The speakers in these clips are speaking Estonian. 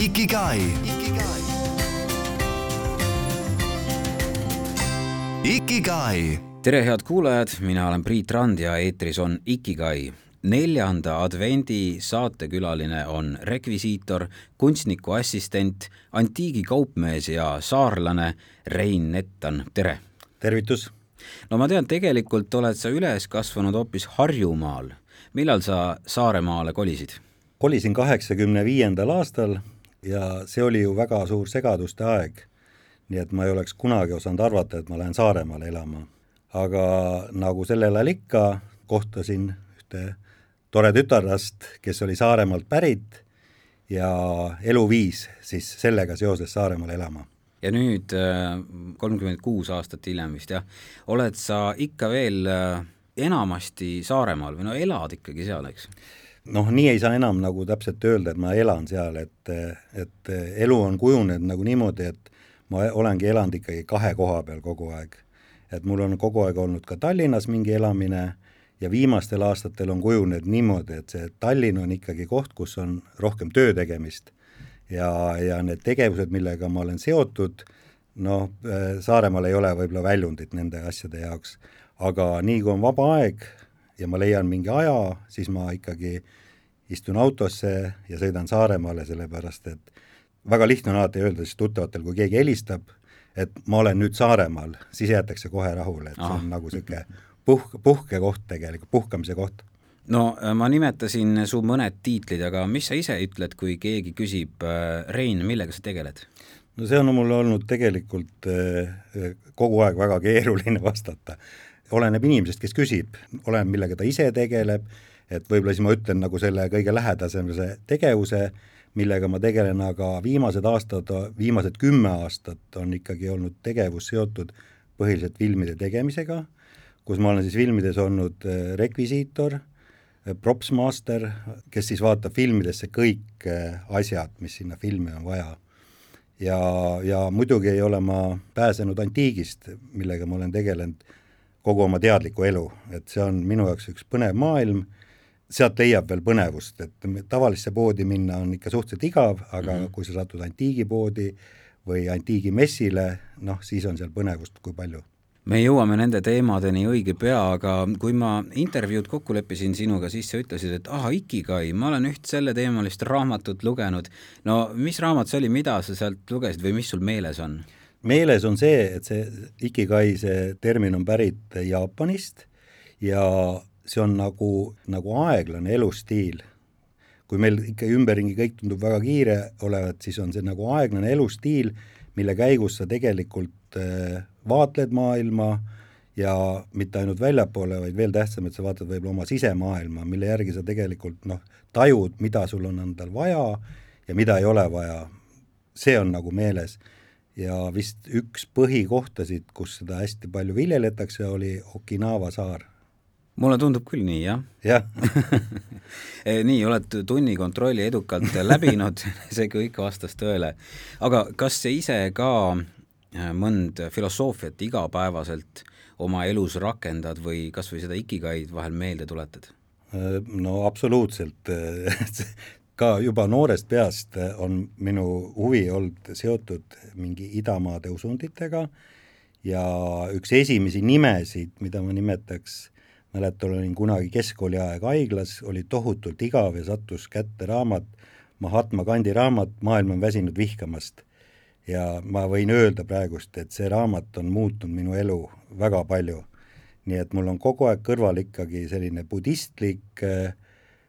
Ikigai. Ikigai. tere, head kuulajad, mina olen Priit Rand ja eetris on Ikigai. neljanda advendi saatekülaline on rekvisiitor, kunstniku assistent, antiigikaupmees ja saarlane Rein Nettan, tere! tervitus! no ma tean, tegelikult oled sa üles kasvanud hoopis Harjumaal. millal sa Saaremaale kolisid? kolisin kaheksakümne viiendal aastal ja see oli ju väga suur segaduste aeg. nii et ma ei oleks kunagi osanud arvata, et ma lähen Saaremaale elama. aga nagu sellel ajal ikka, kohtasin ühte tore tütarlast, kes oli Saaremaalt pärit ja elu viis siis sellega seoses Saaremaale elama ja nüüd kolmkümmend kuus aastat hiljem vist jah, oled sa ikka veel äh, enamasti Saaremaal või no elad ikkagi seal, eks? Noh, nii ei saa enam nagu täpselt öelda, et ma elan seal, et, et elu on kujunenud nagu niimoodi, et ma olengi elanud ikkagi kahe koha peal kogu aeg. et mul on kogu aeg olnud ka Tallinnas mingi elamine ja viimastel aastatel on kujunenud niimoodi, et see Tallinn on ikkagi koht, kus on rohkem töö tegemist ja, ja need tegevused, millega ma olen seotud, noh, Saaremaal ei ole võib-olla väljundit nende asjade jaoks, aga nii kui on vaba aeg ja ma leian mingi aja, siis ma ikkagi istun autosse ja sõidan Saaremaale, sellepärast et väga lihtne on alati öelda siis tuttavatel, kui keegi helistab, et ma olen nüüd Saaremaal, siis jäetakse kohe rahule, et see on nagu niisugune puhk, puhkekoht tegelikult, puhkamise koht no äh, ma nimetasin su mõned tiitlid, aga mis sa ise ütled, kui keegi küsib, äh, Rein, millega sa tegeled? no see on mul olnud tegelikult äh, kogu aeg väga keeruline vastata. Oleneb inimesest, kes küsib, oleneb, millega ta ise tegeleb, et võib-olla siis ma ütlen nagu selle kõige lähedasema tegevuse, millega ma tegelen, aga viimased aastad, viimased kümme aastat on ikkagi olnud tegevus seotud põhiliselt filmide tegemisega, kus ma olen siis filmides olnud rekvisiitor propsmaster, kes siis vaatab filmidesse kõik eh, asjad, mis sinna filmi on vaja. ja, ja muidugi ei ole ma pääsenud antiigist, millega ma olen tegelenud kogu oma teadliku elu, et see on minu jaoks üks põnev maailm, sealt leiab veel põnevust, et tavalisse poodi minna on ikka suhteliselt igav, aga mm -hmm. kui sa satud antiigipoodi või antiigimessile, noh, siis on seal põnevust kui palju me jõuame nende teemadeni õige pea, aga kui ma intervjuud kokku leppisin sinuga, siis sa ütlesid, et ah, Ikigai, ma olen üht selleteemalist raamatut lugenud. no mis raamat see oli, mida sa sealt lugesid või mis sul meeles on? Meeles on see, et see Ikigai, see termin on pärit Jaapanist ja see on nagu, nagu aeglane elustiil. kui meil ikka ümberringi kõik tundub väga kiire olevat, siis on see nagu aeglane elustiil, mille käigus sa tegelikult äh, vaatled maailma ja mitte ainult väljapoole, vaid veel tähtsam, et sa vaatad võib-olla oma sisemaailma, mille järgi sa tegelikult noh, tajud, mida sul on endal vaja ja mida ei ole vaja. see on nagu meeles. Ja vist üks põhikohtasid, kus seda hästi palju viljeletakse, oli Okinawa saar. mulle tundub küll nii, jah. jah nii, oled tunnikontrolli edukalt läbinud see kõik vastas tõele. aga kas sa ise ka Äh, mõnd filosoofiat igapäevaselt oma elus rakendad või kas või seda ikigaid vahel meelde tuletad? Äh, no absoluutselt ka juba noorest peast on minu huvi olnud seotud mingi idamaade usunditega ja üks esimesi nimesid, mida ma nimetaks, mäletan, olin kunagi keskkooli aeg haiglas, oli tohutult igav ja sattus kätte raamat, Mahatma Gandhi raamat Maailm on väsinud vihkamast ja ma võin öelda praegust, et see raamat on muutnud minu elu väga palju. nii et mul on kogu aeg kõrval ikkagi selline budistlik äh,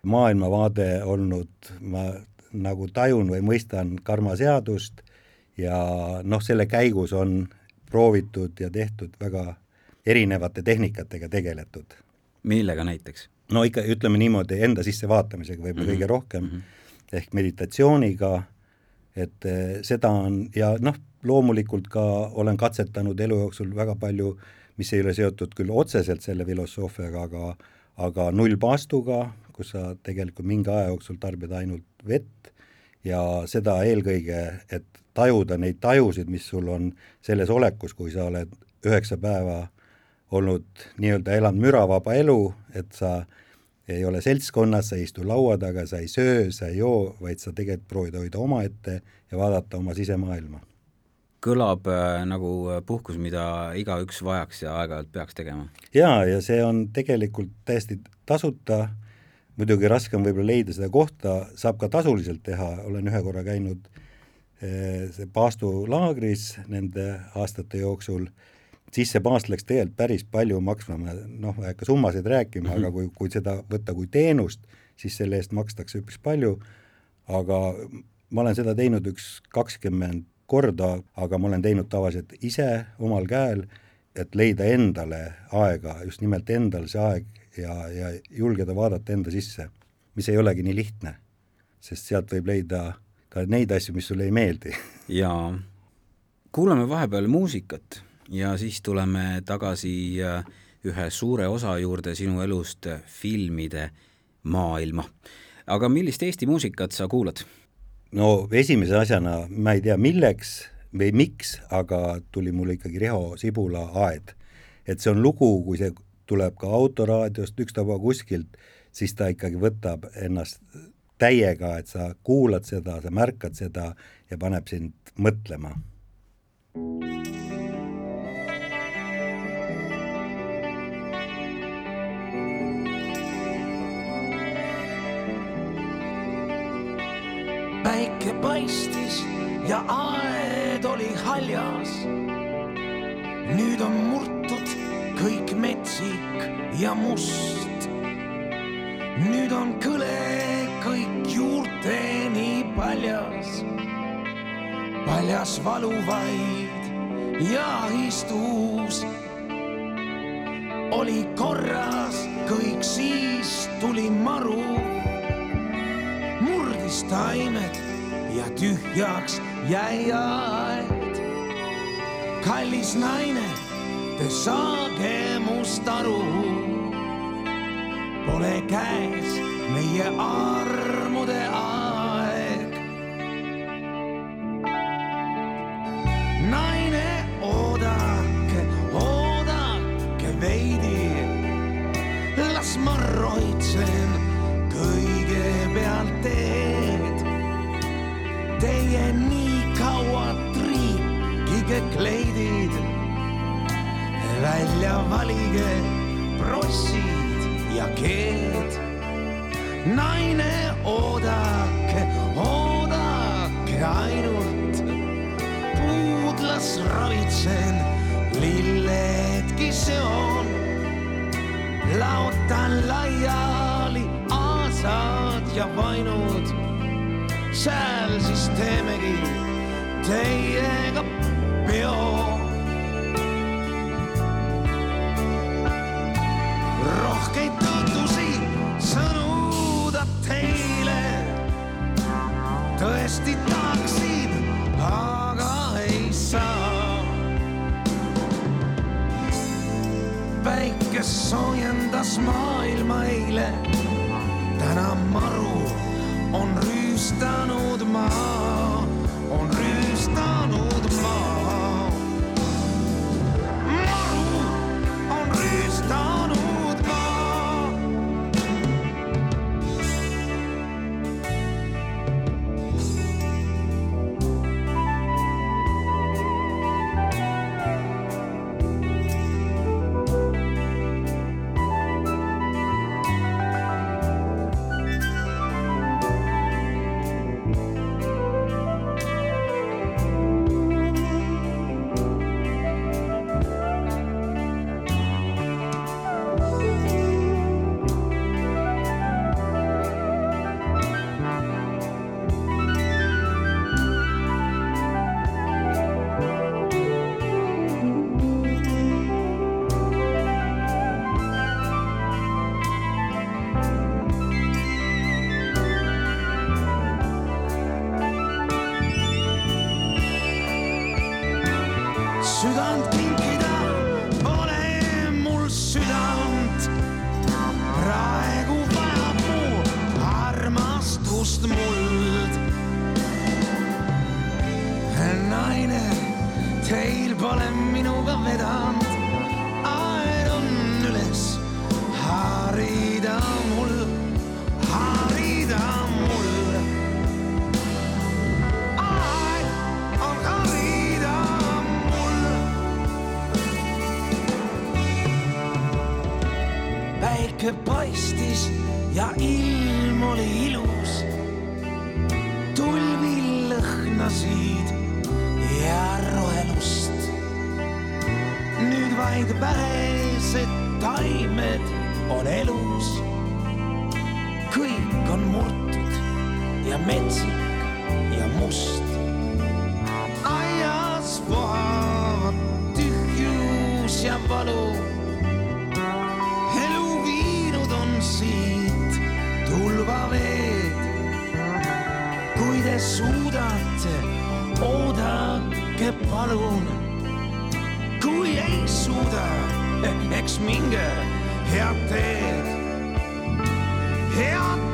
maailmavaade olnud, ma nagu tajun või mõistan karmaseadust ja noh, selle käigus on proovitud ja tehtud väga erinevate tehnikatega tegeletud. millega näiteks? no ikka ütleme niimoodi, enda sissevaatamisega võib-olla mm -hmm. kõige rohkem mm, -hmm. ehk meditatsiooniga et eh, seda on ja noh, loomulikult ka olen katsetanud elu jooksul väga palju, mis ei ole seotud küll otseselt selle filosoofiaga, aga aga nullpaastuga, kus sa tegelikult mingi aja jooksul tarbid ainult vett ja seda eelkõige, et tajuda neid tajusid, mis sul on selles olekus, kui sa oled üheksa päeva olnud nii-öelda elanud müravaba elu, et sa ei ole seltskonnas, sa ei istu laua taga, sa ei söö, sa ei joo, vaid sa tegelikult proovid hoida omaette ja vaadata oma sisemaailma. Kõlab äh, nagu puhkus, mida igaüks vajaks ja aeg-ajalt peaks tegema. jaa, ja see on tegelikult täiesti tasuta, muidugi raske on võib-olla leida seda kohta, saab ka tasuliselt teha, olen ühe korra käinud eh, see Paastu laagris nende aastate jooksul. Siis see baas läks tegelikult päris palju maksma, ma noh, ei hakka summasid rääkima mm, -hmm. aga kui, kui seda võtta kui teenust, siis selle eest makstakse üpris palju, aga ma olen seda teinud üks kakskümmend korda, aga ma olen teinud tavaliselt ise omal käel, et leida endale aega, just nimelt endal see aeg ja, ja julgeda vaadata enda sisse, mis ei olegi nii lihtne, sest sealt võib leida ka neid asju, mis sulle ei meeldi. jaa, kuulame vahepeal muusikat ja siis tuleme tagasi äh, ühe suure osa juurde sinu elust, äh, filmide maailma. aga millist Eesti muusikat sa kuulad? No esimese asjana ma ei tea, milleks või miks, aga tuli mulle ikkagi Riho Sibula Aed. et see on lugu, kui see tuleb ka autoraadiost, ükstapuha kuskilt, siis ta ikkagi võtab ennast täiega, et sa kuulad seda, sa märkad seda ja paneb sind mõtlema. Päike paistis ja aed oli haljas. nüüd on murtud kõik metsik ja must. nüüd on kõle kõik juurteni paljas. paljas valuvaid ja istus. oli korras kõik, siis tuli maru murdis taimed ja tühjaks jäi aed. kallis naine, te saage must aru. Pole käes meie armude aeg. naine, oodake, oodake veidi. las ma roitsen kõigepealt triikige kleidid, välja valige prossid ja keed. naine, oodake, oodake ainult, puudlas ravitsen, lilledki seon, laotan laiali aasad ja vainud. seal siis teemegi teiega peo. rohkeid tõotusi sõnu ta teile tõesti tahaksin, aga ei saa. päike soojendas maailma eile täna maru on rüüstanud maa, südant kinkida pole mul südant. praegu vajab mu armastust muld. naine, teil pole minuga vedanud, aed on üles harida mul paistis ja ilm oli ilus. tulvil lõhnasid ja rohelust. nüüd vaid vähesed taimed on elus. kõik on murtud ja metsik ja must. aias vohavad tühjus ja valu. tulvaveed. kui te suudate, oodake palun. kui ei suuda, eks minge head teed, head teed.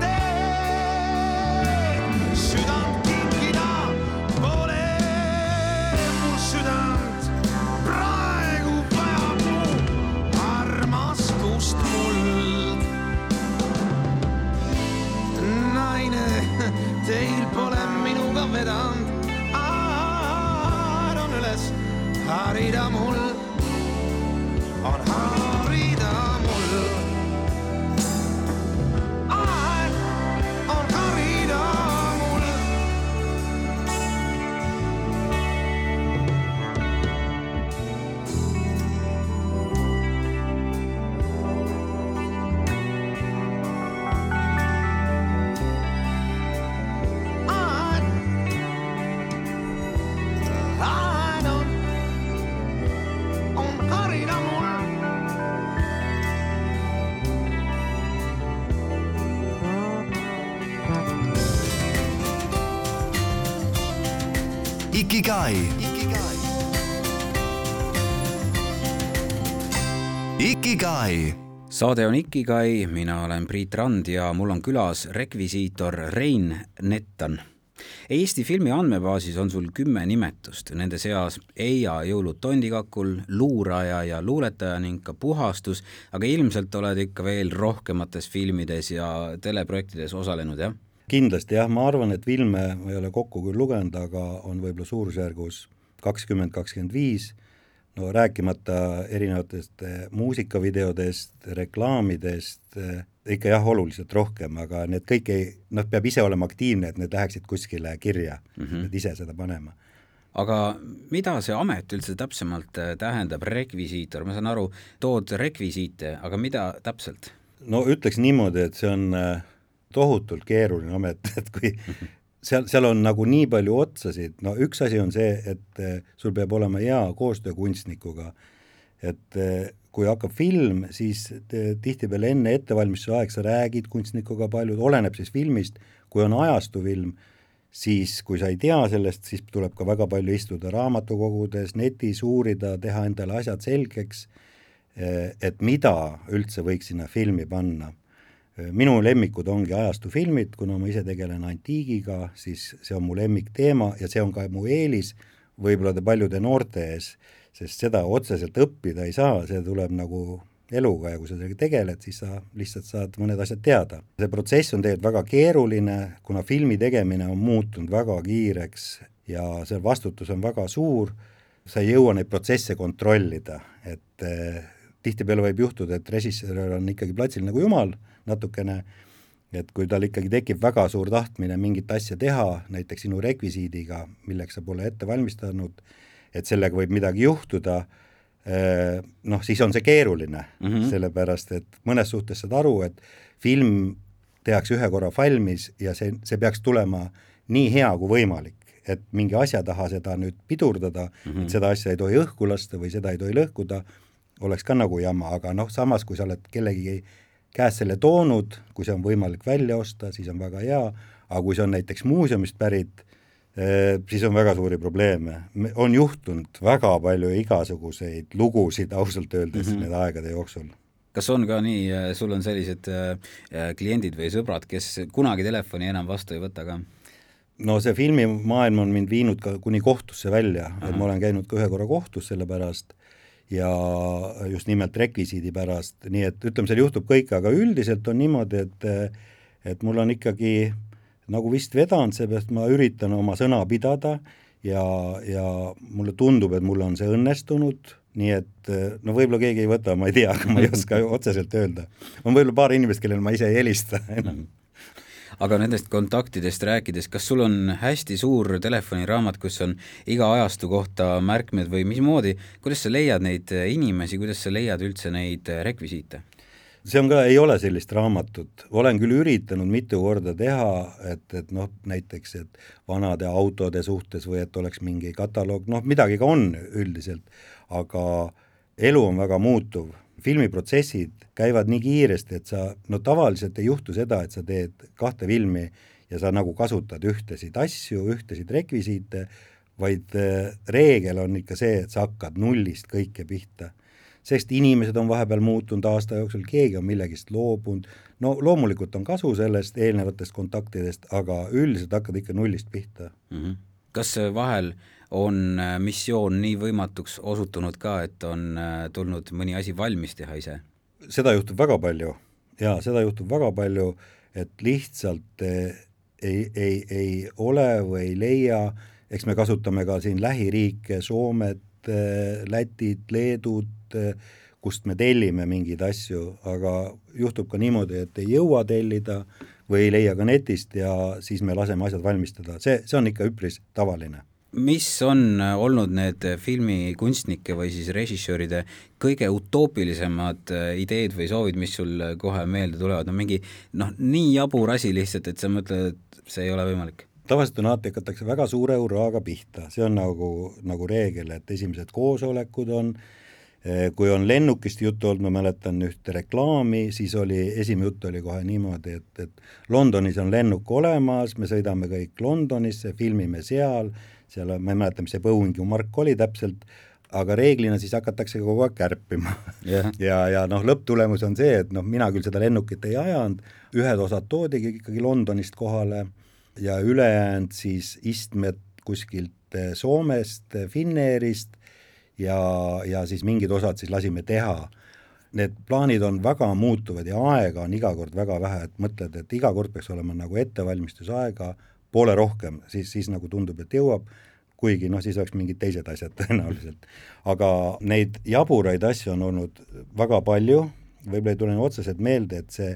Ikigai. Ikigai saade on Ikigai, mina olen Priit Rand ja mul on külas rekvisiitor Rein Nettan. Eesti filmi andmebaasis on sul kümme nimetust, nende seas Eia jõulud tondikakul, luuraja ja luuletaja ning ka puhastus, aga ilmselt oled ikka veel rohkemates filmides ja teleprojektides osalenud, jah? Kindlasti jah, ma arvan, et filme ma ei ole kokku küll lugenud, aga on võib-olla suurusjärgus kakskümmend, kakskümmend viis, no rääkimata erinevatest eh, muusikavideodest, reklaamidest eh,, ikka jah, oluliselt rohkem, aga need kõik ei, noh, peab ise olema aktiivne, et need läheksid kuskile kirja mm, -hmm. et ise seda panema aga mida see amet üldse täpsemalt äh, tähendab, rekvisiitor, ma saan aru, tood rekvisiite, aga mida täpselt? no ütleks niimoodi, et see on äh, tohutult keeruline amet, et kui seal, seal on nagu nii palju otsasid, no üks asi on see, et äh, sul peab olema hea koostöö kunstnikuga, et äh, kui hakkab film, siis te- tihtipeale enne ettevalmistuse aeg sa räägid kunstnikuga palju, oleneb siis filmist, kui on ajastufilm, siis kui sa ei tea sellest, siis tuleb ka väga palju istuda raamatukogudes, netis uurida, teha endale asjad selgeks Eh, et mida üldse võiks sinna filmi panna. Minu lemmikud ongi ajastufilmid, kuna ma ise tegelen antiigiga, siis see on mu lemmikteema ja see on ka mu eelis võib-olla paljude noorte ees, sest seda otseselt õppida ei saa, see tuleb nagu eluga ja kui sa sellega tegeled, siis sa lihtsalt saad mõned asjad teada. see protsess on tegelikult väga keeruline, kuna filmi tegemine on muutunud väga kiireks ja see vastutus on väga suur sa ei jõua neid protsesse kontrollida, et eh, tihtipeale võib juhtuda, et režissöör on ikkagi platsil nagu jumal natukene, et kui tal ikkagi tekib väga suur tahtmine mingit asja teha, näiteks sinu rekvisiidiga, milleks sa pole ette valmistanud, et sellega võib midagi juhtuda eh,, noh, siis on see keeruline mm, -hmm. sellepärast et mõnes suhtes saad aru, et film tehakse ühe korra valmis ja see, see peaks tulema nii hea kui võimalik, et mingi asja taha seda nüüd pidurdada mm, -hmm. et seda asja ei tohi õhku lasta või seda ei tohi lõhkuda, oleks ka nagu jama, aga noh, samas kui sa oled kellegi käest selle toonud, kui see on võimalik välja osta, siis on väga hea, aga kui see on näiteks muuseumist pärit, siis on väga suuri probleeme. on juhtunud väga palju igasuguseid lugusid ausalt öeldes mm -hmm. nende aegade jooksul kas on ka nii, sul on sellised äh, kliendid või sõbrad, kes kunagi telefoni enam vastu ei võta ka? no see filmimaailm on mind viinud ka kuni kohtusse välja, et ma olen käinud ka ühe korra kohtus selle pärast ja just nimelt rekvisiidi pärast, nii et ütleme, seal juhtub kõike, aga üldiselt on niimoodi, et et mul on ikkagi nagu vist vedanud, seepärast ma üritan oma sõna pidada ja, ja mulle tundub, et mul on see õnnestunud nii et no võib-olla keegi ei võta, ma ei tea, aga ma ei oska otseselt öelda. on võib-olla paar inimest, kellele ma ise ei helista enam aga nendest kontaktidest rääkides, kas sul on hästi suur telefoniraamat, kus on iga ajastu kohta märkmed või mismoodi, kuidas sa leiad neid inimesi, kuidas sa leiad üldse neid rekvisiite? see on ka, ei ole sellist raamatut, olen küll üritanud mitu korda teha, et, et noh, näiteks, et vanade autode suhtes või et oleks mingi kataloog, noh, midagi ka on üldiselt, aga elu on väga muutuv filmiprotsessid käivad nii kiiresti, et sa, no tavaliselt ei juhtu seda, et sa teed kahte filmi ja sa nagu kasutad ühtesid asju, ühtesid rekvisiite, vaid äh, reegel on ikka see, et sa hakkad nullist kõike pihta. sest inimesed on vahepeal muutunud aasta jooksul, keegi on millegist loobunud, no loomulikult on kasu sellest eelnevatest kontaktidest, aga üldiselt hakkad ikka nullist pihta mm. -hmm. kas vahel äh, on äh, missioon nii võimatuks osutunud ka, et on äh, tulnud mõni asi valmis teha ise? seda juhtub väga palju. Jaa, seda juhtub väga palju, et lihtsalt äh, ei, ei, ei ole või ei leia, eks me kasutame ka siin lähiriike, Soomet, Lätit, Leedut, kust me tellime mingeid asju, aga juhtub ka niimoodi, et ei jõua tellida või ei leia ka netist ja siis me laseme asjad valmistada, see, see on ikka üpris tavaline mis on olnud need filmikunstnike või siis režissööride kõige utoopilisemad äh, ideed või soovid, mis sul kohe meelde tulevad, no mingi noh, nii jabur asi lihtsalt, et sa mõtled, et see ei ole võimalik? tavaliselt on alati, hakatakse väga suure hurraaga pihta, see on nagu, nagu reegel, et esimesed koosolekud on, äh, kui on lennukist juttu olnud, ma mäletan ühte reklaami, siis oli, esimene jutt oli kohe niimoodi, et, et Londonis on lennuk olemas, me sõidame kõik Londonisse, filmime seal seal, ma ei mäleta, mis see Boeingu mark oli täpselt, aga reeglina siis hakatakse kogu aeg kärpima yeah. ja, ja noh, lõpptulemus on see, et noh, mina küll seda lennukit ei ajanud, ühed osad toodigi ikkagi Londonist kohale ja ülejäänud siis istmed kuskilt eh, Soomest, eh, Finnairist ja, ja siis mingid osad siis lasime teha. Need plaanid on väga muutuvad ja aega on iga kord väga vähe, et mõtled, et iga kord peaks olema nagu ettevalmistusaega poole rohkem, siis, siis nagu tundub, et jõuab, kuigi noh, siis oleks mingid teised asjad tõenäoliselt. aga neid jaburaid asju on olnud väga palju, võib-olla ei tule otseselt meelde, et see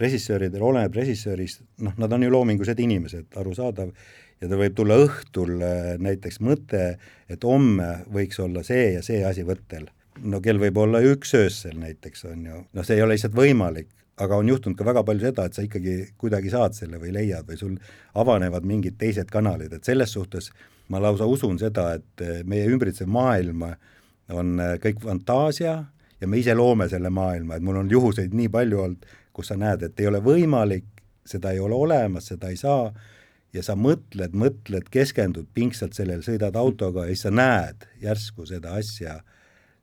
režissööridel oleneb režissöörist, noh, nad on ju loomingulised inimesed, arusaadav, ja tal võib tulla õhtul äh, näiteks mõte, et homme võiks olla see ja see asi võttel. no kell võib olla üks öösel näiteks, on ju, noh, see ei ole lihtsalt võimalik, aga on juhtunud ka väga palju seda, et sa ikkagi kuidagi saad selle või leiad või sul avanevad mingid teised kanalid, et selles suhtes ma lausa usun seda, et eh, meie ümbritsev maailm on eh, kõik fantaasia ja me ise loome selle maailma, et mul on juhuseid nii palju olnud, kus sa näed, et ei ole võimalik, seda ei ole olemas, seda ei saa, ja sa mõtled, mõtled, keskendud pingsalt sellele, sõidad autoga ja siis sa näed järsku seda asja,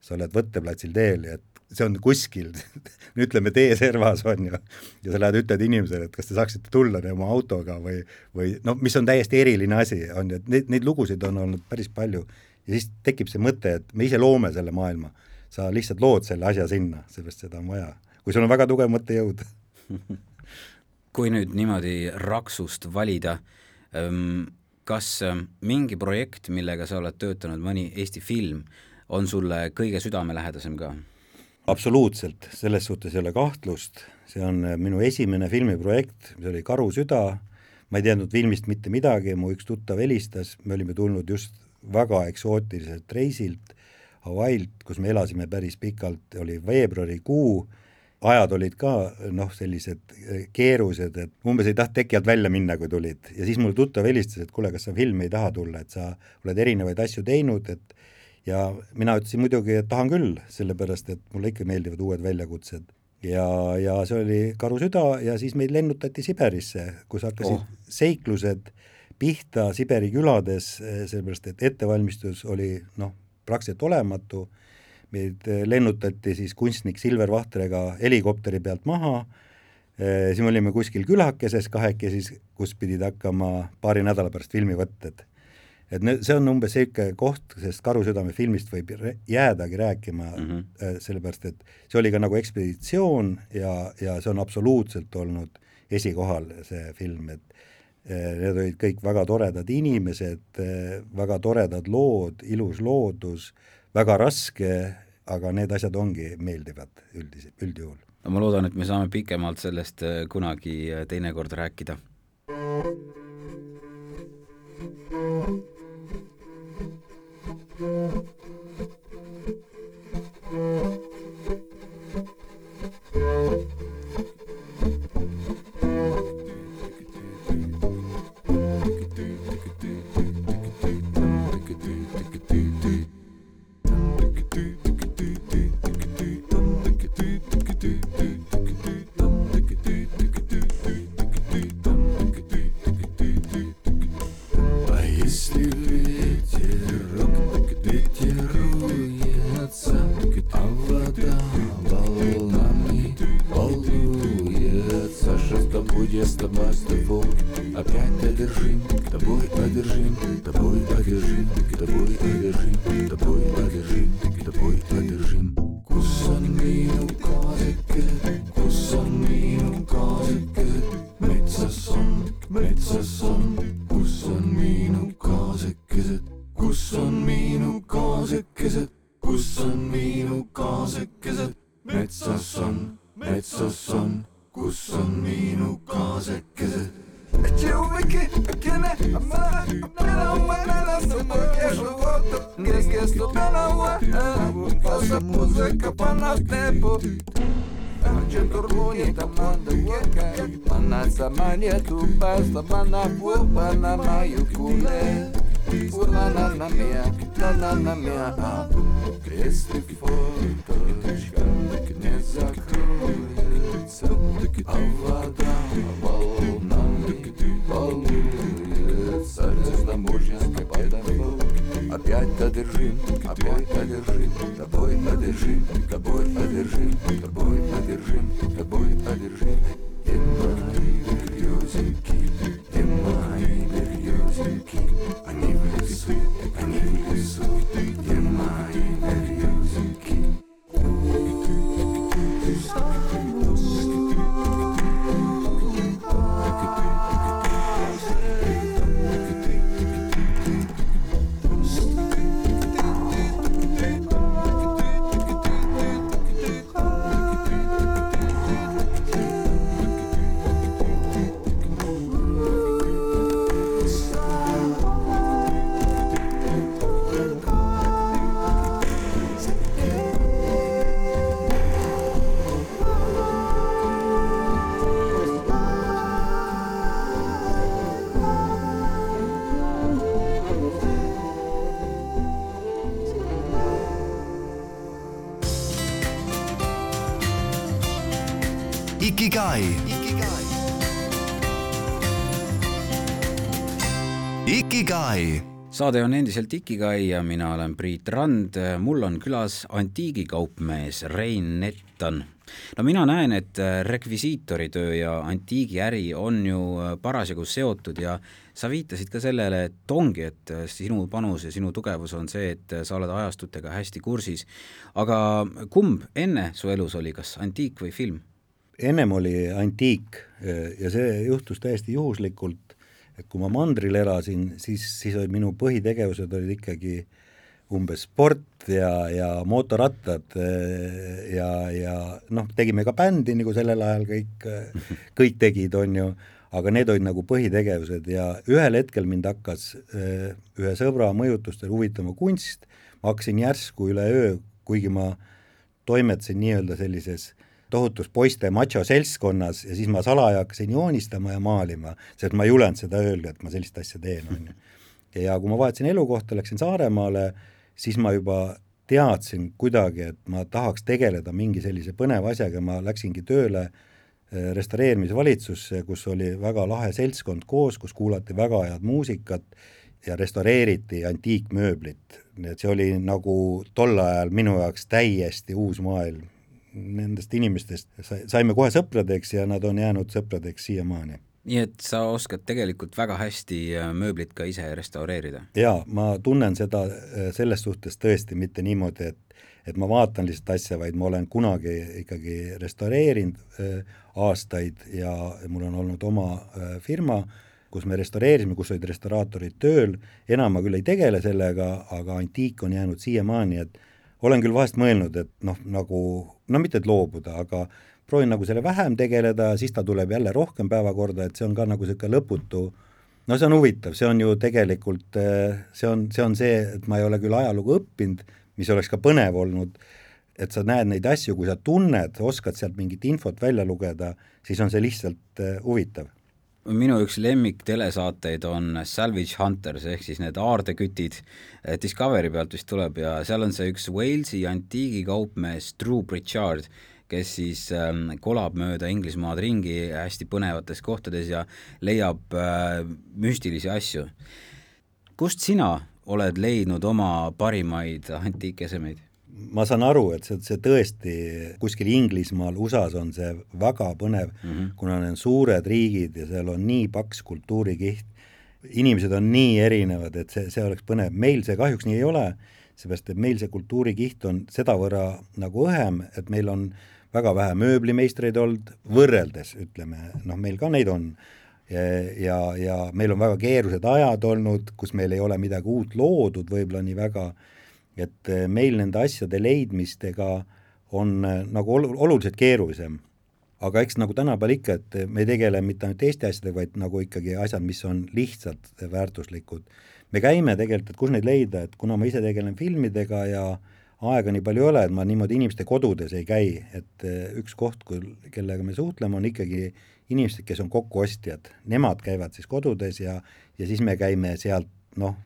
sa oled võtteplatsil teel ja et see on kuskil ütleme teeservas on ju, ja sa lähed, ütled inimesele, et kas te saaksite tulla oma autoga või, või noh, mis on täiesti eriline asi, on ju, et neid, neid lugusid on olnud päris palju ja siis tekib see mõte, et me ise loome selle maailma. sa lihtsalt lood selle asja sinna, sellepärast seda on vaja, kui sul on väga tugev mõttejõud kui nüüd niimoodi raksust valida, ehm, kas ehm, mingi projekt, millega sa oled töötanud, mõni Eesti film, on sulle kõige südamelähedasem ka? Absoluutselt, selles suhtes ei ole kahtlust, see on äh, minu esimene filmiprojekt, mis oli Karu süda, ma ei teadnud filmist mitte midagi, mu üks tuttav helistas, me olime tulnud just väga eksootiliselt reisilt Hawaiilt, kus me elasime päris pikalt, oli veebruarikuu, ajad olid ka noh, sellised äh, keerused, et umbes ei tahtnud teki alt välja minna, kui tulid. Ja siis mul tuttav helistas, et kuule, kas sa filmi ei taha tulla, et sa oled erinevaid asju teinud, et ja mina ütlesin muidugi, et tahan küll, sellepärast et mulle ikka meeldivad uued väljakutsed. ja, ja see oli Karu süda ja siis meid lennutati Siberisse, kus hakkasid oh. seiklused pihta Siberi külades, sellepärast et ettevalmistus oli noh, praktiliselt olematu, meid lennutati siis kunstnik Silver Vahtrega helikopteri pealt maha, siis me olime kuskil külakeses kahekesi, kus pidid hakkama paari nädala pärast filmivõtted et ne-, see on umbes niisugune koht, sest Karusüdame filmist võib jäädagi rääkima mm, -hmm. sellepärast et see oli ka nagu ekspeditsioon ja, ja see on absoluutselt olnud esikohal, see film, et äh, need olid kõik väga toredad inimesed, äh, väga toredad lood, ilus loodus, väga raske, aga need asjad ongi meeldivad üldis, üldjuhul. no ma loodan, et me saame pikemalt sellest kunagi teinekord rääkida. А Thank you. Вода волнами волнуется, Звездоморьянской подоплок. Опять одержим, опять одержим, тобой одержим, тобой одержим, тобой saade on endiselt Ikigai ja mina olen Priit Rand. mul on külas antiigikaupmees Rein Nettan. no mina näen, et rekvisiitoritöö ja antiigiäri on ju parasjagu seotud ja sa viitasid ka sellele, et ongi, et sinu panus ja sinu tugevus on see, et sa oled ajastutega hästi kursis. aga kumb enne su elus oli, kas antiik või film? ennem oli antiik ja see juhtus täiesti juhuslikult, et kui ma mandril elasin, siis, siis olid minu põhitegevused olid ikkagi umbes sport ja, ja mootorrattad ja, ja noh, tegime ka bändi nagu sellel ajal kõik, kõik tegid, on ju, aga need olid nagu põhitegevused ja ühel hetkel mind hakkas ühe sõbra mõjutustel huvitama kunst, ma hakkasin järsku üleöö, kuigi ma toimetasin nii-öelda sellises tohutus poiste macho seltskonnas ja siis ma salaja hakkasin joonistama ja maalima, sest ma ei julenud seda öelda, et ma sellist asja teen, on ju. ja kui ma vahetasin elukohta, läksin Saaremaale, siis ma juba teadsin kuidagi, et ma tahaks tegeleda mingi sellise põneva asjaga, ma läksingi tööle restaureerimisvalitsusse, kus oli väga lahe seltskond koos, kus kuulati väga head muusikat ja restaureeriti antiikmööblit. nii et see oli nagu tol ajal minu jaoks täiesti uus maailm. Nendest inimestest saime kohe sõpradeks ja nad on jäänud sõpradeks siiamaani nii et sa oskad tegelikult väga hästi mööblit ka ise restaureerida? jaa, ma tunnen seda selles suhtes tõesti mitte niimoodi, et et ma vaatan lihtsalt asja, vaid ma olen kunagi ikkagi restaureerinud äh, aastaid ja mul on olnud oma äh, firma kus me restaureerisime, kus olid restauraatorid tööl, enam ma küll ei tegele sellega, aga antiik on jäänud siiamaani, et olen küll vahest mõelnud, et noh, nagu, no mitte et loobuda, aga proovin nagu selle vähem tegeleda, siis ta tuleb jälle rohkem päevakorda, et see on ka nagu niisugune lõputu no see on huvitav, see on ju tegelikult, see on, see on see, et ma ei ole küll ajalugu õppinud, mis oleks ka põnev olnud, et sa näed neid asju, kui sa tunned, oskad sealt mingit infot välja lugeda, siis on see lihtsalt eh, huvitav minu üks lemmik telesaateid on Salvage Hunters ehk siis need aardekütid, Discovery pealt vist tuleb ja seal on see üks Walesi antiigikaupmees Drew Pritchard, kes siis ähm, kolab mööda Inglismaad ringi hästi põnevates kohtades ja leiab äh, müstilisi asju. kust sina oled leidnud oma parimaid antiikesemeid? Ma saan aru, et see, see tõesti kuskil Inglismaal, USA-s on see väga põnev mm, -hmm. kuna need on suured riigid ja seal on nii paks kultuurikiht, inimesed on nii erinevad, et see, see oleks põnev, meil see kahjuks nii ei ole, seepärast et meil see kultuurikiht on sedavõrra nagu õhem, et meil on väga vähe mööblimeistreid olnud, võrreldes ütleme, noh, meil ka neid on, ja, ja, ja meil on väga keerulised ajad olnud, kus meil ei ole midagi uut loodud võib-olla nii väga, et eh, meil nende asjade leidmistega on eh, nagu ol-, oluliselt keerulisem. aga eks nagu tänapäeval ikka, et me ei tegele mitte ainult Eesti asjadega, vaid nagu ikkagi asjad, mis on lihtsalt väärtuslikud. me käime tegelikult, et kus neid leida, et kuna ma ise tegelen filmidega ja aega nii palju ei ole, et ma niimoodi inimeste kodudes ei käi, et eh, üks koht, kellega me suhtleme, on ikkagi inimesed, kes on kokkuostjad, nemad käivad siis kodudes ja, ja siis me käime sealt noh,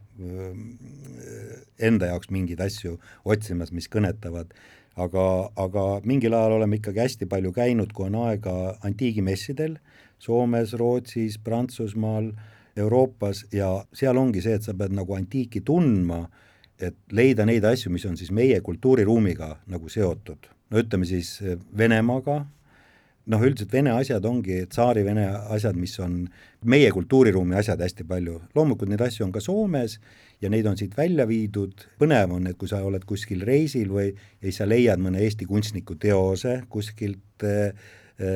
enda jaoks mingeid asju otsimas, mis kõnetavad, aga, aga mingil ajal oleme ikkagi hästi palju käinud, kui on aega antiigimessidel Soomes, Rootsis, Prantsusmaal, Euroopas ja seal ongi see, et sa pead nagu antiiki tundma, et leida neid asju, mis on siis meie kultuuriruumiga nagu seotud. no ütleme siis Venemaaga, noh, üldiselt Vene asjad ongi tsaari-Vene asjad, mis on meie kultuuriruumi asjad hästi palju, loomulikult neid asju on ka Soomes ja neid on siit välja viidud, põnev on, et kui sa oled kuskil reisil või ja siis sa leiad mõne Eesti kunstniku teose kuskilt äh,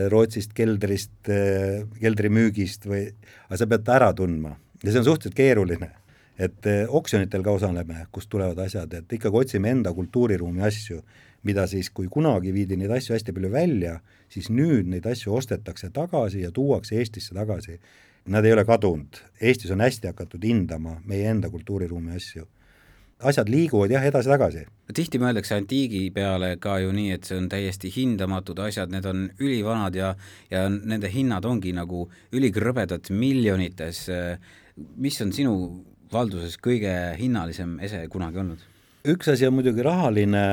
Rootsist keldrist äh,, keldrimüügist või, aga sa pead ta ära tundma. Ja see on suhteliselt keeruline. Et äh, oksjonitel ka osaleme, kust tulevad asjad, et ikkagi otsime enda kultuuriruumi asju, mida siis, kui kunagi viidi neid asju hästi palju välja, siis nüüd neid asju ostetakse tagasi ja tuuakse Eestisse tagasi nad ei ole kadunud, Eestis on hästi hakatud hindama meie enda kultuuriruumi asju. asjad liiguvad jah, edasi-tagasi. tihti mõeldakse antiigi peale ka ju nii, et see on täiesti hindamatud asjad, need on ülivanad ja, ja nende hinnad ongi nagu ülikrõbedad miljonites. mis on sinu valduses kõige hinnalisem ese kunagi olnud? üks asi on muidugi rahaline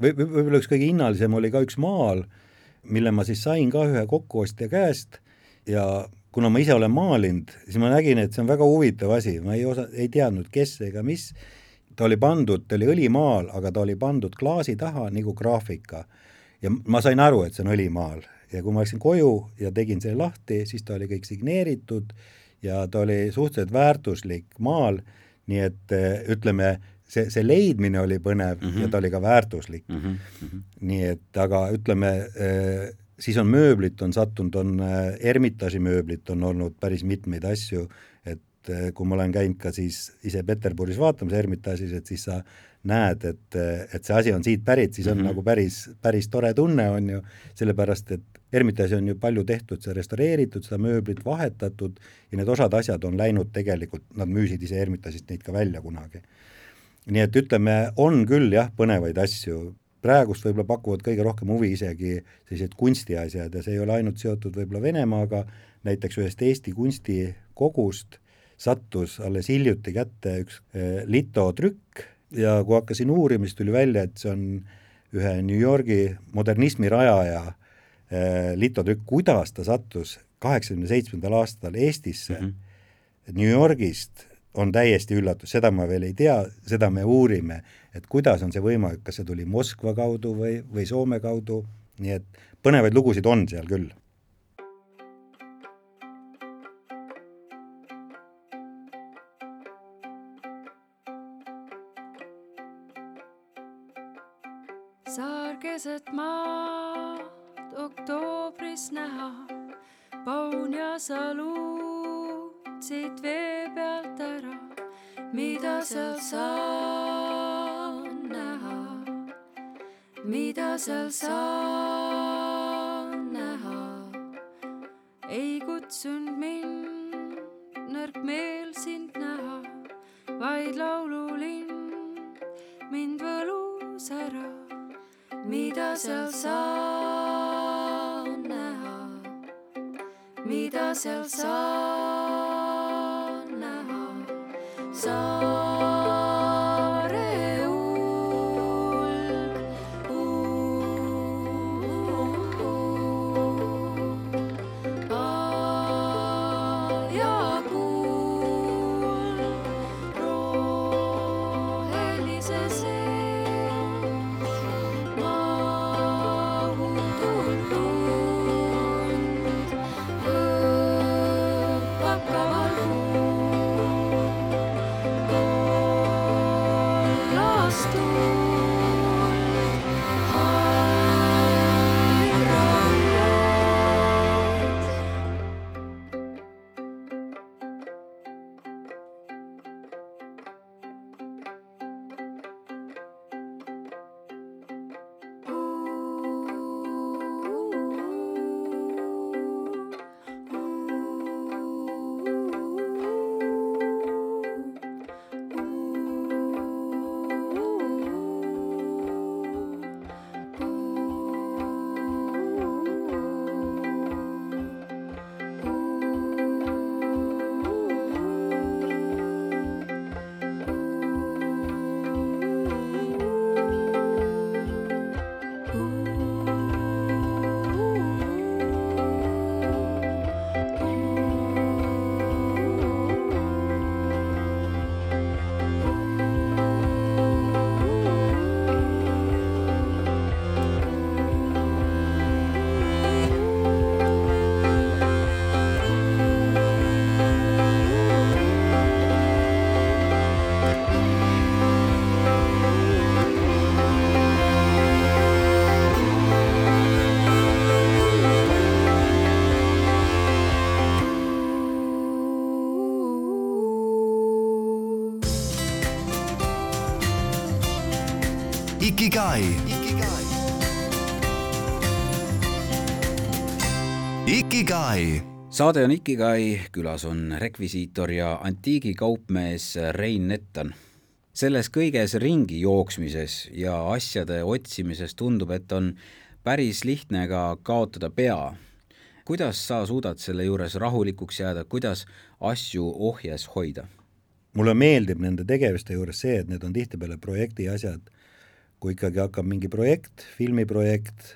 või võib-olla üks kõige hinnalisem oli ka üks maal, mille ma siis sain ka ühe kokkuostja käest. Ja kuna ma ise olen maalinud, siis ma nägin, et see on väga huvitav asi, ma ei osa, ei teadnud, kes ega mis, ta oli pandud, ta oli õlimaal, aga ta oli pandud klaasi taha nagu graafika. ja ma sain aru, et see on õlimaal. Ja kui ma läksin koju ja tegin selle lahti, siis ta oli kõik signeeritud ja ta oli suhteliselt väärtuslik maal, nii et eh, ütleme, see, see leidmine oli põnev mm -hmm. ja ta oli ka väärtuslik mm. -hmm. nii et aga ütleme äh, siis on mööblit, on sattunud, on äh, Ermitaaži mööblit on olnud päris mitmeid asju, et äh, kui ma olen käinud ka siis ise Peterburis vaatamas Ermitaažis, et siis sa näed, et, äh, et see asi on siit pärit, siis on mm -hmm. nagu päris, päris tore tunne, on ju, sellepärast et Ermitaaži on ju palju tehtud, see restaureeritud, seda mööblit vahetatud ja need osad asjad on läinud tegelikult, nad müüsid ise Ermitaažist neid ka välja kunagi. nii et ütleme, on küll jah, põnevaid asju, praegust võib-olla pakuvad kõige rohkem huvi isegi sellised kunstiasjad ja see ei ole ainult seotud võib-olla Venemaaga, näiteks ühest Eesti kunstikogust sattus alles hiljuti kätte üks eh, litotrükk ja kui hakkasin uurima, siis tuli välja, et see on ühe New Yorgi modernismi rajaja eh, litotrükk, kuidas ta sattus kaheksakümne seitsmendal aastal Eestisse mm, -hmm. New Yorgist on täiesti üllatus, seda ma veel ei tea, seda me uurime, et kuidas on see võimalik, kas see tuli Moskva kaudu või, või Soome kaudu, nii et põnevaid lugusid on seal küll. Paun ja salu siit vee pealt ära, mida seal saan näha, mida seal saan näha. ei kutsunud mind nõrk meel sind näha, vaid laululind mind võlus ära, mida seal saan mida seal saan näha. saare Ikigai. Ikigai. saade on Ikigai, külas on rekvisiitor ja antiigikaupmees Rein Nettan. selles kõiges ringi jooksmises ja asjade otsimises tundub, et on päris lihtne ka kaotada pea. kuidas sa suudad selle juures rahulikuks jääda, kuidas asju ohjes hoida? mulle meeldib nende tegevuste juures see, et need on tihtipeale projekti asjad. Kui ikkagi hakkab mingi projekt, filmiprojekt,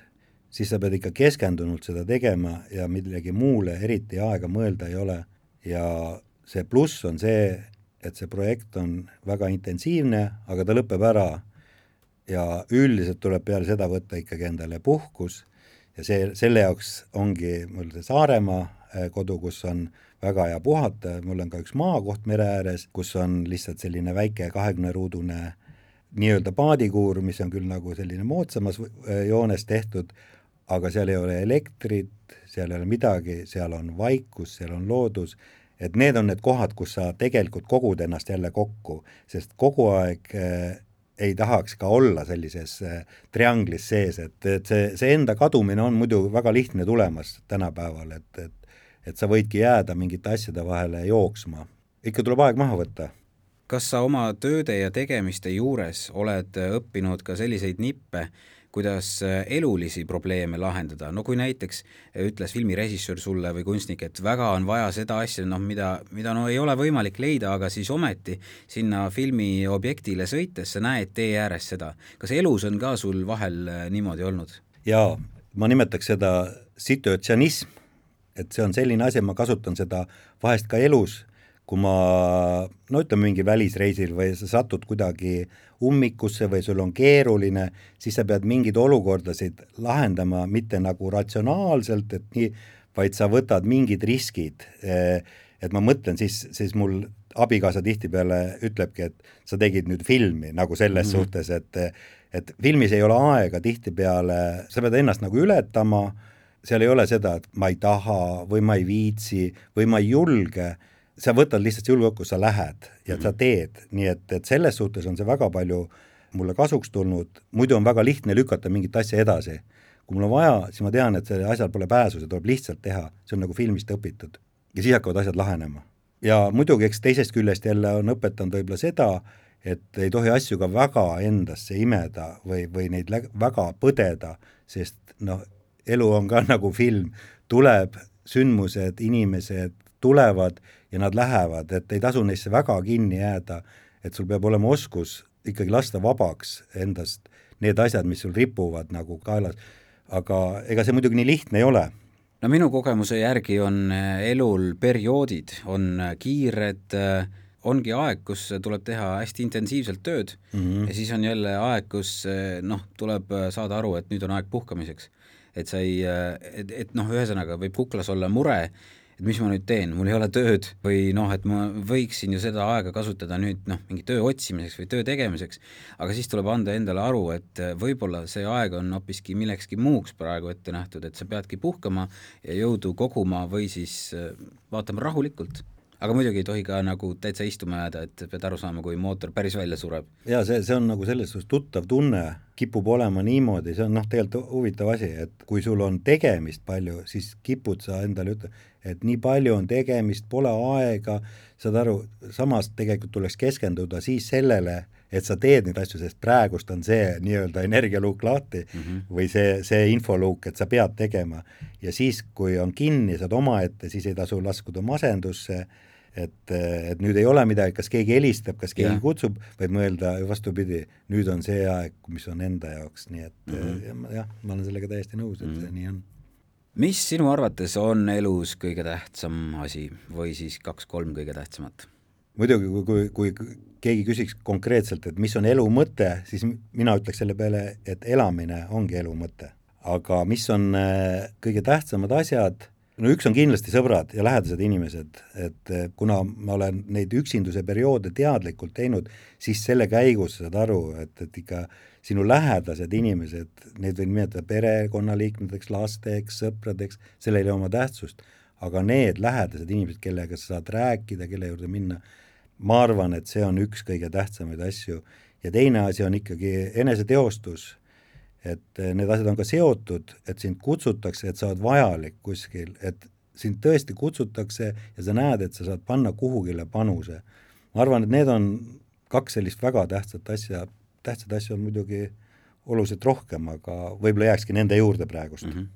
siis sa pead ikka keskendunult seda tegema ja millegi muule eriti aega mõelda ei ole. Ja see pluss on see, et see projekt on väga intensiivne, aga ta lõpeb ära. Ja üldiselt tuleb peale seda võtta ikkagi endale puhkus. Ja see, selle jaoks ongi mul see Saaremaa äh, kodu, kus on väga hea puhata, mul on ka üks maakoht mere ääres, kus on lihtsalt selline väike kahekümne ruudune nii-öelda paadikuur, mis on küll nagu selline moodsamas äh, joones tehtud, aga seal ei ole elektrit, seal ei ole midagi, seal on vaikus, seal on loodus, et need on need kohad, kus sa tegelikult kogud ennast jälle kokku, sest kogu aeg äh, ei tahaks ka olla sellises äh, trianglis sees, et, et see, see enda kadumine on muidu väga lihtne tulemas tänapäeval, et, et et sa võidki jääda mingite asjade vahele jooksma. ikka tuleb aeg maha võtta kas sa oma tööde ja tegemiste juures oled õppinud ka selliseid nippe, kuidas elulisi probleeme lahendada, no kui näiteks ütles filmirežissöör sulle või kunstnik, et väga on vaja seda asja, noh mida, mida no ei ole võimalik leida, aga siis ometi sinna filmiobjektile sõites sa näed tee ääres seda. kas elus on ka sul vahel niimoodi olnud? ja ma nimetaks seda situatsionism, et see on selline asi, ma kasutan seda vahest ka elus, kui ma no ütleme mingi välisreisil või sa satud kuidagi ummikusse või sul on keeruline, siis sa pead mingeid olukordasid lahendama mitte nagu ratsionaalselt, et nii, vaid sa võtad mingid riskid. et ma mõtlen siis, siis mul abikaasa tihtipeale ütlebki, et sa tegid nüüd filmi nagu selles mm suhtes, et et filmis ei ole aega tihtipeale, sa pead ennast nagu ületama, seal ei ole seda, et ma ei taha või ma ei viitsi või ma ei julge, sa võtad lihtsalt julgeoleku, sa lähed ja sa teed, nii et, et selles suhtes on see väga palju mulle kasuks tulnud, muidu on väga lihtne lükata mingit asja edasi. kui mul on vaja, siis ma tean, et sellel asjal pole pääsu, see tuleb lihtsalt teha, see on nagu filmist õpitud. ja siis hakkavad asjad lahenema. ja muidugi, eks teisest küljest jälle on õpetanud võib-olla seda, et ei tohi asju ka väga endasse imeda või, või neid väga põdeda, sest noh, elu on ka nagu film, tuleb sündmused, inimesed tulevad ja nad lähevad, et ei tasu neisse väga kinni jääda, et sul peab olema oskus ikkagi lasta vabaks endast need asjad, mis sul ripuvad nagu kaelas. aga ega see muidugi nii lihtne ei ole no minu kogemuse järgi on äh, elul perioodid, on äh, kiired, ongi aeg, kus tuleb teha hästi intensiivselt tööd mm -hmm. ja siis on jälle aeg, kus noh, tuleb saada aru, et nüüd on aeg puhkamiseks. et sa ei, et, et noh, ühesõnaga võib kuklas olla mure, et mis ma nüüd teen, mul ei ole tööd või noh, et ma võiksin ju seda aega kasutada nüüd noh, mingi töö otsimiseks või töö tegemiseks, aga siis tuleb anda endale aru, et võib-olla see aeg on hoopiski millekski muuks praegu ette nähtud, et sa peadki puhkama ja jõudu koguma või siis vaatama rahulikult aga muidugi ei tohi ka nagu täitsa istuma jääda, et pead aru saama, kui mootor päris välja sureb. ja see, see on nagu selles suhtes tuttav tunne, kipub olema niimoodi, see on noh, tegelikult huvitav asi, et kui sul on tegemist palju, siis kipud sa endale ütle, et nii palju on tegemist, pole aega, saad aru, samas tegelikult tuleks keskenduda siis sellele, et sa teed neid asju, sest praegust on see nii-öelda energialuuk lahti mm -hmm. või see, see infoluuk, et sa pead tegema. ja siis, kui on kinni, saad omaette, siis ei tasu laskuda masendusse et, et nüüd ei ole midagi, kas keegi helistab, kas keegi ja. kutsub, vaid mõelda vastupidi, nüüd on see aeg, mis on enda jaoks, nii et mm -hmm. jah, ma olen sellega täiesti nõus, et mm -hmm. see nii on. mis sinu arvates on elus kõige tähtsam asi või siis kaks-kolm kõige tähtsamat? muidugi, kui, kui, kui keegi küsiks konkreetselt, et mis on elu mõte, siis mina ütleks selle peale, et elamine ongi elu mõte. aga mis on äh, kõige tähtsamad asjad no üks on kindlasti sõbrad ja lähedased inimesed, et eh, kuna ma olen neid üksinduse perioode teadlikult teinud, siis selle käigus saad aru, et, et ikka sinu lähedased inimesed, neid võin nimetada perekonnaliikmeteks, lasteks, sõpradeks, sellel ei ole oma tähtsust, aga need lähedased inimesed, kellega sa saad rääkida, kelle juurde minna, ma arvan, et see on üks kõige tähtsamaid asju. Ja teine asi on ikkagi eneseteostus et eh, need asjad on ka seotud, et sind kutsutakse, et sa oled vajalik kuskil, et sind tõesti kutsutakse ja sa näed, et sa saad panna kuhugile panuse. ma arvan, et need on kaks sellist väga tähtsat asja, tähtsaid asju on muidugi oluliselt rohkem, aga võib-olla jääkski nende juurde praegust mm. -hmm.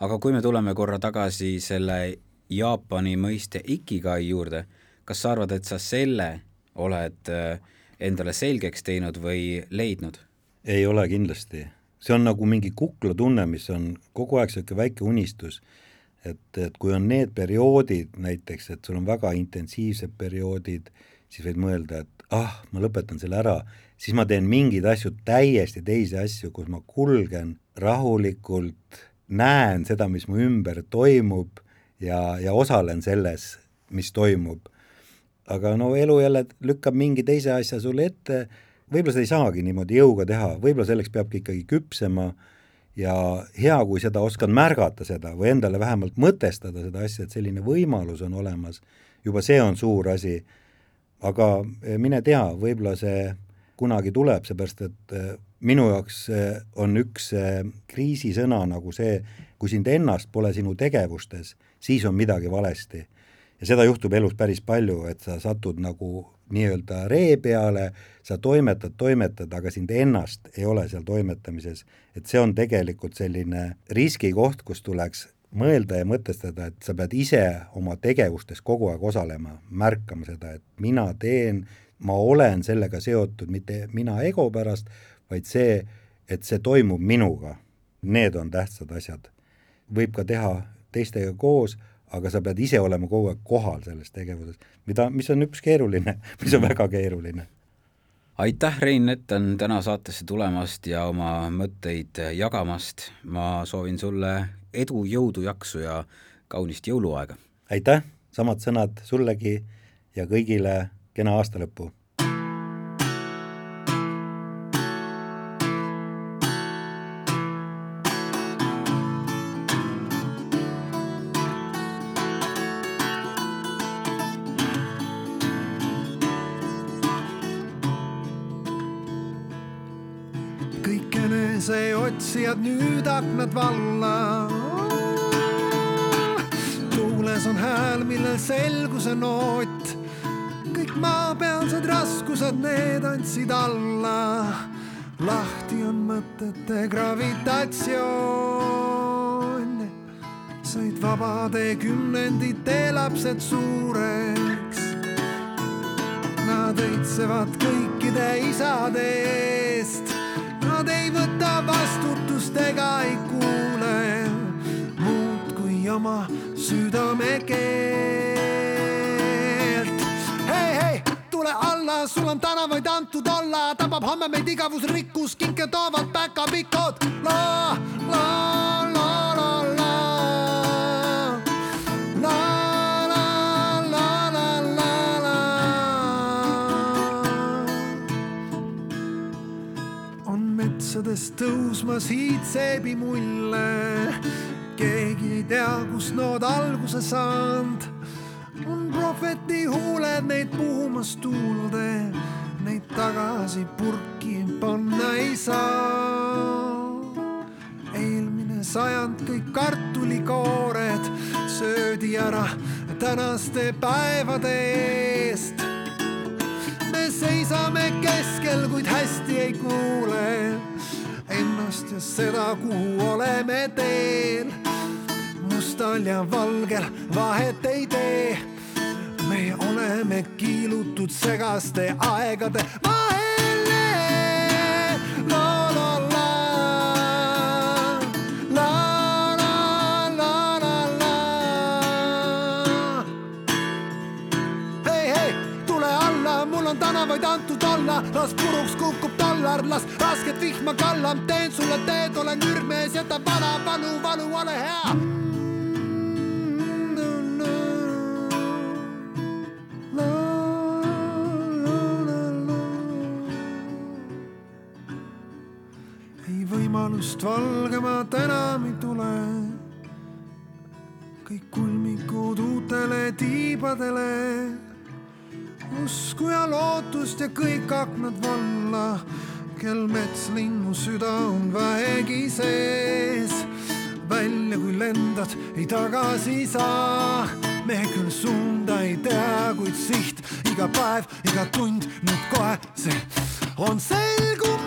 aga kui me tuleme korra tagasi selle Jaapani mõiste ikigai juurde, kas sa arvad, et sa selle oled eh, endale selgeks teinud või leidnud? ei ole kindlasti see on nagu mingi kuklatunne, mis on kogu aeg niisugune väike unistus, et, et kui on need perioodid näiteks, et sul on väga intensiivsed perioodid, siis võid mõelda, et ah, ma lõpetan selle ära, siis ma teen mingeid asju, täiesti teisi asju, kus ma kulgen rahulikult, näen seda, mis mu ümber toimub ja, ja osalen selles, mis toimub. aga no elu jälle lükkab mingi teise asja sulle ette võib-olla seda ei saagi niimoodi jõuga teha, võib-olla selleks peabki ikkagi küpsema ja hea, kui seda oskad märgata seda või endale vähemalt mõtestada seda asja, et selline võimalus on olemas, juba see on suur asi, aga eh, mine tea, võib-olla see kunagi tuleb, seepärast et eh, minu jaoks eh, on üks kriisisõna nagu see, kui sind ennast pole sinu tegevustes, siis on midagi valesti. Ja seda juhtub elus päris palju, et sa satud nagu nii-öelda ree peale, sa toimetad, toimetad, aga sind ennast ei ole seal toimetamises. et see on tegelikult selline riskikoht, kus tuleks mõelda ja mõtestada, et sa pead ise oma tegevustes kogu aeg osalema, märkama seda, et mina teen, ma olen sellega seotud, mitte mina ego pärast, vaid see, et see toimub minuga. Need on tähtsad asjad. võib ka teha teistega koos, aga sa pead ise olema kogu aeg kohal selles tegevuses, mida, mis on üks keeruline, mis on väga keeruline. aitäh, Rein Nettan, täna saatesse tulemast ja oma mõtteid jagamast. ma soovin sulle edu, jõudu, jaksu ja kaunist jõuluaega! aitäh, samad sõnad sullegi ja kõigile kena aastalõppu! Enese otsijad nüüd aknad valla. tuules on hääl, millel selguse noot. kõik maapealsed raskused, need andsid alla. lahti on mõtete gravitatsioon. said vabade kümnendite lapsed suureks. Nad õitsevad kõikide isade eest. Nad ei võta vastutust ega ei kuule muud kui oma südamekeelt. hei, hei, tule alla, sul on tänavaid antud olla, tabab homme meid igavusrikkus, kinke toovad päkapikud. la, la, metsades tõusmas hiidseebi mulle. keegi ei tea, kust nood alguse saanud. on prohveti huuled neid puhumas tuulde, neid tagasi purki panna ei saa. eelmine sajand kõik kartulikoored söödi ära tänaste päevade eest me seisame keskel, kuid hästi ei kuule ennast ja seda, kuhu oleme teel. mustal ja valgel vahet ei tee. me oleme kiilutud segaste aegade vahele. la la la. La la la la la hei, hei, tule alla, mul on tänavaid antud olla, las puruks kukub dollar, las rasket vihma kallam, teen sulle teed, olen ürgmees, jäta vana valu, valu, ole hea. ei võimalust valgemat enam ei tule kõik kulmikud uutele tiibadele. usku ja lootust ja kõik aknad valla, kel metslinnu süda on vähegi sees. välja kui lendad, ei tagasi saa. me küll suunda ei tea, kuid siht iga päev, iga tund, nüüd kohe see on selgumas